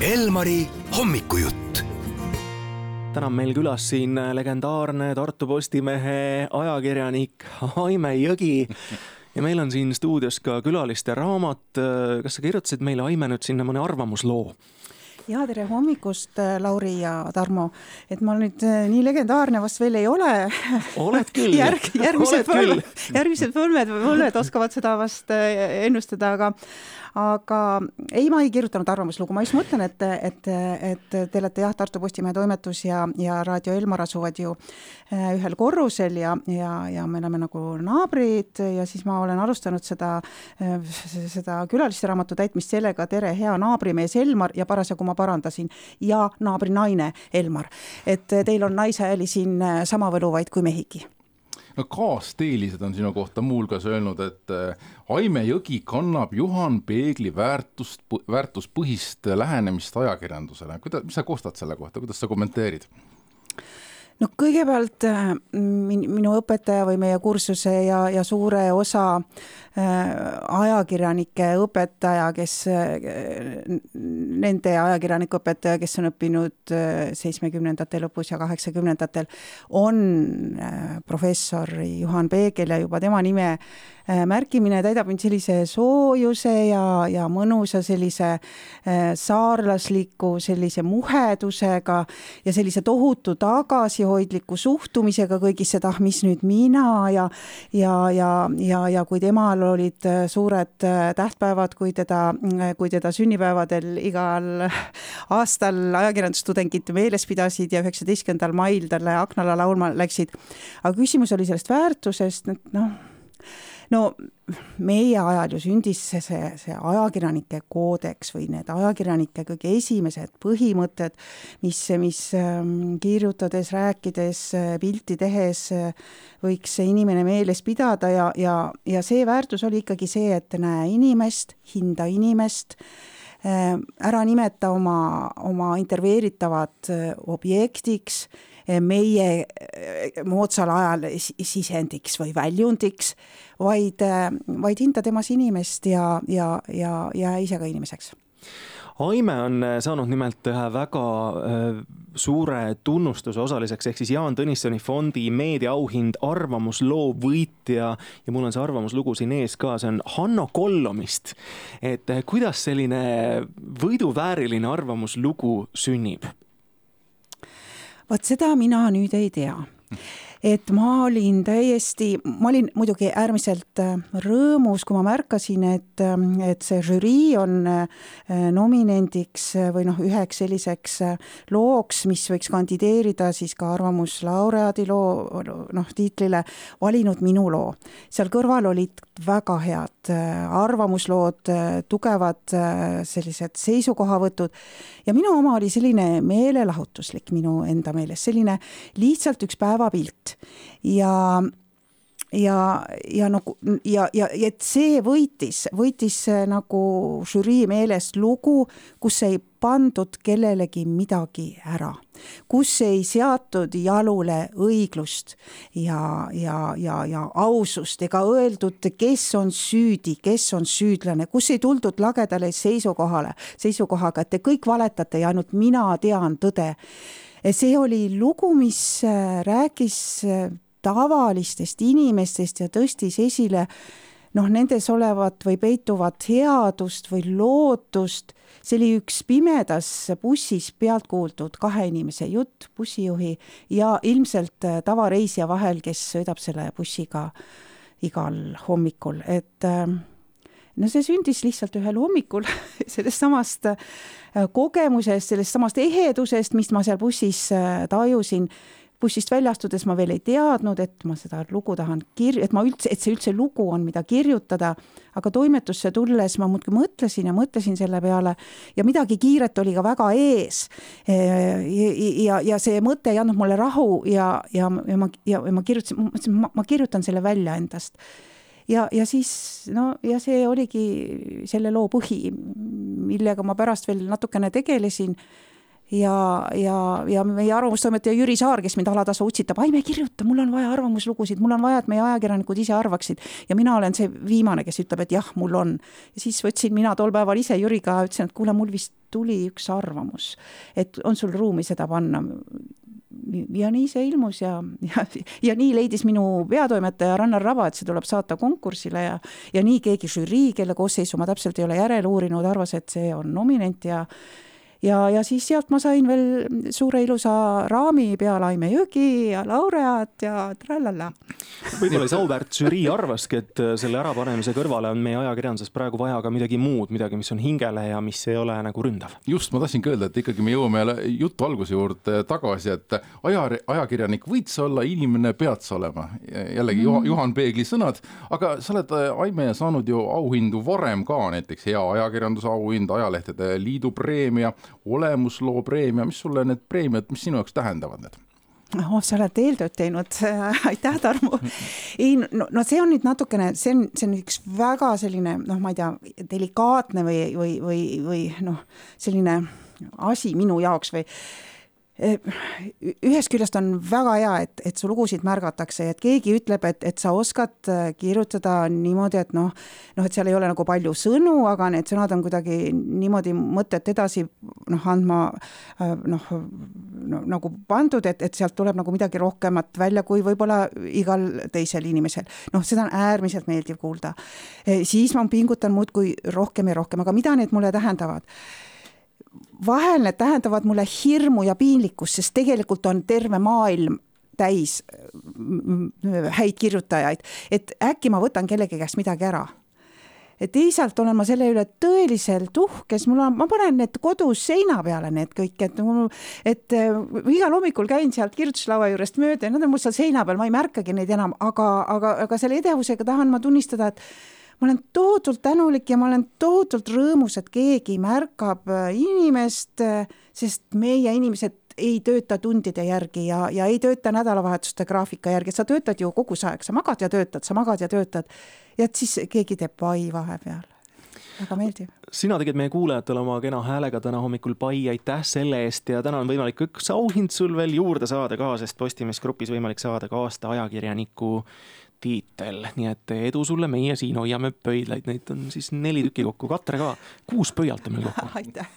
Elmari hommikujutt. täna on meil külas siin legendaarne Tartu Postimehe ajakirjanik Aime Jõgi ja meil on siin stuudios ka külaliste raamat. kas sa kirjutasid meile, Aime, nüüd sinna mõne arvamusloo? Ja tere hommikust, Lauri ja Tarmo. et ma nüüd äh, nii legendaarne vast veel ei ole. oled küll Järg, järgmised põlved, järgmised põlved, põlved oskavad seda vast äh, ennustada, aga aga ei, ma ei kirjutanud arvamuslugu, ma just mõtlen, et, et, et te olete jah, Tartu Postimehe toimetus ja, ja Raadio Elmar asuvad ju äh, ühel korrusel ja, ja, ja me oleme nagu naabrid ja siis ma olen alustanud seda, äh, seda külaliste raamatu täitmist sellega Tere, hea naabrimees Elmar ja parasjagu ma parandasin ja naabrinaine Elmar. et teil on naishääli siin äh, sama võluvaid kui mehigi no kaasteelised on sinu kohta muuhulgas öelnud, et äh, Aime Jõgi kannab Juhan Peegli väärtust, väärtuspõhist lähenemist ajakirjandusele. kuida-, mis sa kostad selle kohta, kuidas sa kommenteerid? no kõigepealt minu õpetaja või meie kursuse ja, ja suure osa äh, ajakirjanike õpetaja, kes, äh, nende ajakirjanike õpetaja, kes on õppinud seitsmekümnendate lõpus ja kaheksakümnendatel, on professor Juhan Peegel ja juba tema nime Äh, märkimine täidab mind sellise soojuse ja, ja mõnusa sellise äh, saarlasliku sellise muhedusega ja sellise tohutu tagasihoidliku suhtumisega kõigisse, et ah, mis nüüd mina ja ja, ja, ja, ja kui temal olid äh, suured tähtpäevad, kui teda, kui teda sünnipäevadel igal aastal ajakirjandustudengid meeles pidasid ja üheksateistkümnendal mail talle aknala laulma läksid. aga küsimus oli sellest väärtusest, et noh no meie ajal ju sündis see, see, see ajakirjanike koodeks või need ajakirjanike kõige esimesed põhimõtted, mis, mis ähm, kirjutades, rääkides, pilti tehes võiks inimene meeles pidada ja, ja, ja see väärtus oli ikkagi see, et näe inimest, hinda inimest äh, ära nimeta oma, oma intervjueeritavat äh, objektiks meie eh, moodsal ajal sisendiks või väljundiks, vaid, eh, vaid hinda temas inimest ja, ja, ja, ja ise ka inimeseks Aime on eh, saanud nimelt ühe väga suure tunnustuse osaliseks, ehk siis Jaan Tõnissoni fondi meediaauhind arvamusloo võitja ja mul on see arvamuslugu siin ees ka, see on Hanno Kollomist. et kuidas selline võiduvääriline arvamuslugu sünnib? Vot seda mina nüüd ei tea et ma olin täiesti, ma olin muidugi äärmiselt äh, rõõmus, kui ma märkasin, et, äh, et see žürii on äh, nominendiks või noh, üheks selliseks looks, mis võiks kandideerida siis ka arvamuslaureaadi loo noh, tiitlile, valinud minu loo. seal kõrval olid väga head arvamuslood, tugevad sellised seisukohavõtud ja minu oma oli selline meelelahutuslik minu enda meelest, selline lihtsalt üks päevapilt ja ja, ja nagu ja, ja, ja et see võitis, võitis nagu žürii meelest lugu, kus ei pandud kellelegi midagi ära, kus ei seatud jalule õiglust ja, ja, ja, ja ausust ega öeldud, kes on süüdi, kes on süüdlane, kus ei tuldud lagedale seisukohale, seisukohaga, et te kõik valetate ja ainult mina tean tõde see oli lugu, mis äh, rääkis äh, tavalistest inimestest ja tõstis esile noh, nendes olevat või peituvat headust või lootust. see oli üks pimedas bussis pealt kuuldud kahe inimese jutt, bussijuhi ja ilmselt äh, tavareisija vahel, kes sõidab selle bussiga igal hommikul, et äh, no see sündis lihtsalt ühel hommikul sellest samast äh, kogemusest, sellest samast ehedusest, mis ma seal bussis äh, tajusin. bussist välja astudes ma veel ei teadnud, et ma seda lugu tahan kir-, et ma üldse, et see üldse lugu on, mida kirjutada, aga toimetusse tulles ma muudkui mõtlesin ja mõtlesin selle peale ja midagi kiiret oli ka väga ees. Äh, ja, ja, see mõte ei andnud mulle rahu ja, ja, ja ma, ja, ja ma kirjutasin, ma mõtlesin, ma kirjutan selle välja endast ja, ja siis no ja see oligi selle loo põhi, millega ma pärast veel natukene tegelesin ja, ja, ja meie arvamustoimetaja Jüri Saar, kes mind alatasa utsitab, Aime, kirjuta, mul on vaja arvamuslugusid, mul on vaja, et meie ajakirjanikud ise arvaksid. ja mina olen see viimane, kes ütleb, et jah, mul on. ja siis võtsin mina tol päeval ise Jüriga, ütlesin, et kuule, mul vist tuli üks arvamus, et on sul ruumi seda panna ja nii see ilmus ja, ja, ja nii leidis minu peatoimetaja Rannar Raba, et see tuleb saata konkursile ja ja nii keegi žürii, kelle koosseisu ma täpselt ei ole järele uurinud, arvas, et see on nominent ja ja, ja siis sealt ma sain veel suure ilusa raami peale Aime Jõgi ja laureaat ja trallalla. võib-olla see auväärt žürii arvaski, et äh, selle ärapanemise kõrvale on meie ajakirjanduses praegu vaja ka midagi muud, midagi, mis on hingele ja mis ei ole nagu ründav. just, ma tahtsingi öelda, et ikkagi me jõuame jälle jutu alguse juurde tagasi, et aja, ajakirjanik võid sa olla, inimene pead sa olema. jällegi mm. Juhan Peegli sõnad, aga sa oled, Aime, saanud ju auhindu varem ka, näiteks hea ajakirjanduse auhind, Ajalehtede Liidu preemia olemusloo preemia, mis sulle need preemiad, mis sinu jaoks tähendavad need? oh, sa oled eeltööd teinud aitäh, Tarmo. ei, no, no see on nüüd natukene, see on, see on üks väga selline noh, ma ei tea, delikaatne või, või, või, või noh, selline asi minu jaoks või ühest küljest on väga hea, et, et su lugusid märgatakse et keegi ütleb, et, et sa oskad äh, kirjutada niimoodi, et noh, noh, et seal ei ole nagu palju sõnu, aga need sõnad on kuidagi niimoodi mõtet edasi noh, andma äh, noh no,, nagu pandud, et, et sealt tuleb nagu midagi rohkemat välja kui võib-olla igal teisel inimesel. noh, seda on äärmiselt meeldiv kuulda. siis ma pingutan muudkui rohkem ja rohkem, aga mida need mulle tähendavad? Vahel need tähendavad mulle hirmu ja piinlikkust, sest tegelikult on terve maailm täis häid kirjutajaid, et äkki ma võtan kellegi käest midagi ära. Teisalt olen ma selle üle tõeliselt uhke, sest mul on, ma panen need kodus seina peale, need kõik, et mul, et äh, igal hommikul käin sealt kirjutuslaua juurest mööda ja nad on mul seal seina peal, ma ei märkagi neid enam, aga, aga, aga selle edevusega tahan ma tunnistada, et ma olen tohutult tänulik ja ma olen tohutult rõõmus, et keegi märkab äh, inimest, äh, sest meie inimesed ei tööta tundide järgi ja, ja ei tööta nädalavahetuste graafika järgi, sa töötad ju kogu see aeg, sa magad ja töötad, sa magad ja töötad. ja et siis keegi teeb pai vahepeal väga meeldiv. sina tegid meie kuulajatele oma kena häälega täna hommikul pai, aitäh selle eest ja täna on võimalik üks auhind sul veel juurde saada ka, sest Postimees Grupis võimalik saada ka aasta ajakirjaniku tiitel, nii et edu sulle, meie siin hoiame pöidlaid, neid on siis neli tükki kokku, Katre ka, kuus pöialt on meil kokku. aitäh